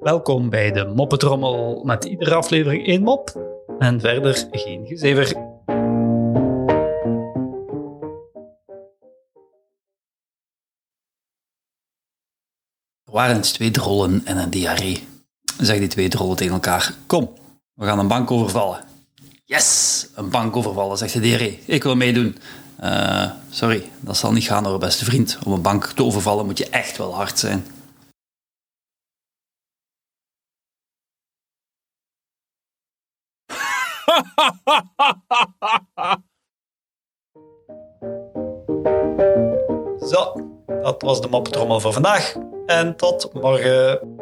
Welkom bij de Moppetrommel met iedere aflevering één mop en verder geen gezever. Er waren eens twee drollen en een diarree. Zeg die twee drollen tegen elkaar. Kom, we gaan een bank overvallen. Yes, een bank overvallen, zegt de diarree. Ik wil meedoen. Eh, sorry, dat zal niet gaan hoor, beste vriend. Om een bank te overvallen moet je echt wel hard zijn. Zo, dat was de Moppetrommel voor vandaag en tot morgen.